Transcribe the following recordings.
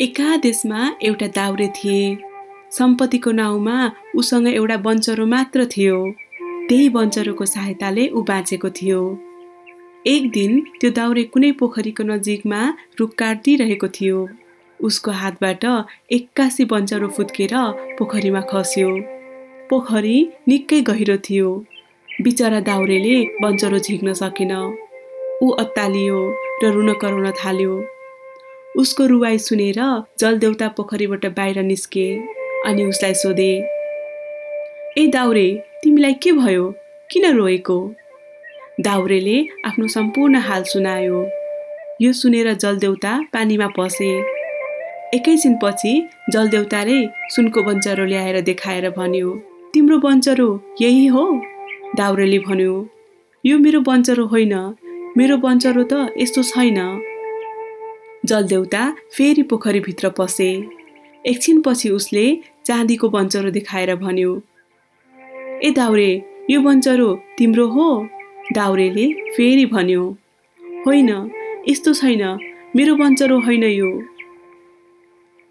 एका देशमा एउटा दाउरे थिए। सम्पत्तिको नाउँमा उसँग एउटा बन्चरो मात्र थियो। त्यही बन्चरोको सहायताले ऊ बाँचेको थियो। एक दिन त्यो दाउरे कुनै पोखरीको नजिकमा रुख काटिरहेको थियो। उसको हातबाट एक्कासी बन्चरो फुत्केर पोखरीमा खस्यो। पोखरी निकै गहिरो थियो। बिचरा दाउरेले बन्चरो झिक्न सकेन। ऊ अत्तालियो र रुन कराउन थाल्यो। उसको रुवाई सुनेर जलदेउता पोखरीबाट बाहिर निस्के अनि उसलाई सोधे ए दाउरे तिमीलाई के भयो? किन रोएको? दाउरेले आफ्नो सम्पूर्ण हाल सुनायो। यो सुनेर जलदेउता पानीमा पसे। एकैछिनपछि जलदेउताले सुनको बन्चरो ल्याएर देखाएर भन्यो तिम्रो बन्चरो यही हो? दाउरेले भन्यो यो मेरो बन्चरो होइन। मेरो बन्चरो त यस्तो छैन। जलदेउता फेरि पोखरीभित्र पसे। एकछिनपछि उसले चाँदीको बन्चरो देखाएर भन्यो ए दाउरे यो बन्चरो तिम्रो हो? दाउरेले फेरि भन्यो होइन यस्तो छैन मेरो बन्चरो होइन यो।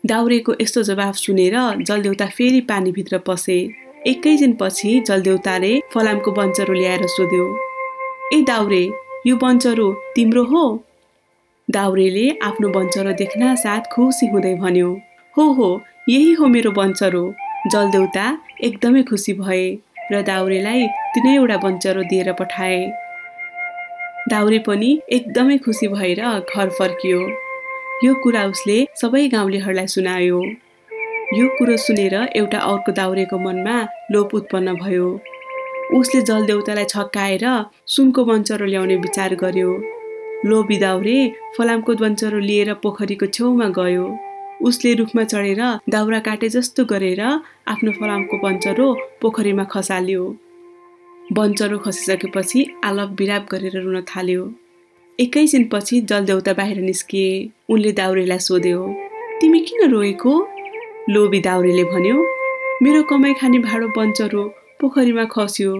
दाउरेको यस्तो जवाफ सुनेर जलदेउता फेरि पानीभित्र पसे। एकैछिनपछि जलदेउताले फलामको बन्चरो ल्याएर सोध्यो ए दाउरे यो बन्चरो तिम्रो हो? दाउरेले आफ्नो बन्चरो देख्न साथ खुसी हुँदै भन्यो हो हो यही हो मेरो बन्चरो जलदेउता एकदमै खुसी भए र दाउरेलाई तिनैवटा बन्चरो दिएर पठाए। दाउरे पनि एकदमै खुसी भएर घर फर्कियो। यो कुरा उसले सबै गाउँलेहरूलाई सुनायो। यो कुरो सुनेर एउटा अर्को दाउरेको मनमा लोप उत्पन्न भयो। उसले जलदेउतालाई छक्काएर सुनको बन्चरो ल्याउने विचार गर्यो। लो बिदाउरे फलामको द्वञ्चरो लिएर पोखरीको छेउमा गयो। उसले रुखमा चढेर दाउरा काटे जस्तो गरेर आफ्नो फलामको बन्चरो पोखरीमा खसाल्यो। बन्चरो खसिसकेपछि आलप बिराप गरेर रुन थाल्यो। एकैछिनपछि जलदेउता बाहिर निस्किए। उनले दाउरेलाई सोध्यो तिमी किन रोएको? लोभी दाउरेले भन्यो मेरो कमाइ खाने भाँडो बन्चरो पोखरीमा खस्यो।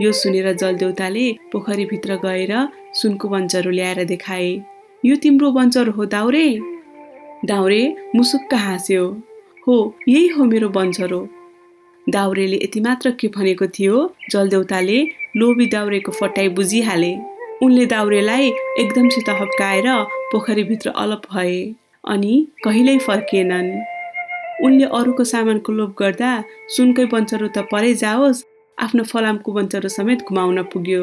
यो सुनेर जलदेउताले पोखरीभित्र गएर सुनको बन्चरो ल्याएर देखाए। यो तिम्रो बन्चरो हो दाउरे। दाउरे मुसुक्क हाँस्यो। हो यही हो मेरो बन्चरो दाउरेले यति मात्र के भनेको थियो जलदेउताले लोभी दाउरेको फटाइ बुझिहाले। उनले दाउरेलाई एकदमसित हप्काएर पोखरीभित्र अलप भए अनि कहिल्यै फर्किएनन्। उनले अरूको सामानको लोभ गर्दा सुनकै बन्चरो त परै जाओस्। आफ्नो फलामको बन्चरो समेत घुमाउन पुग्यो।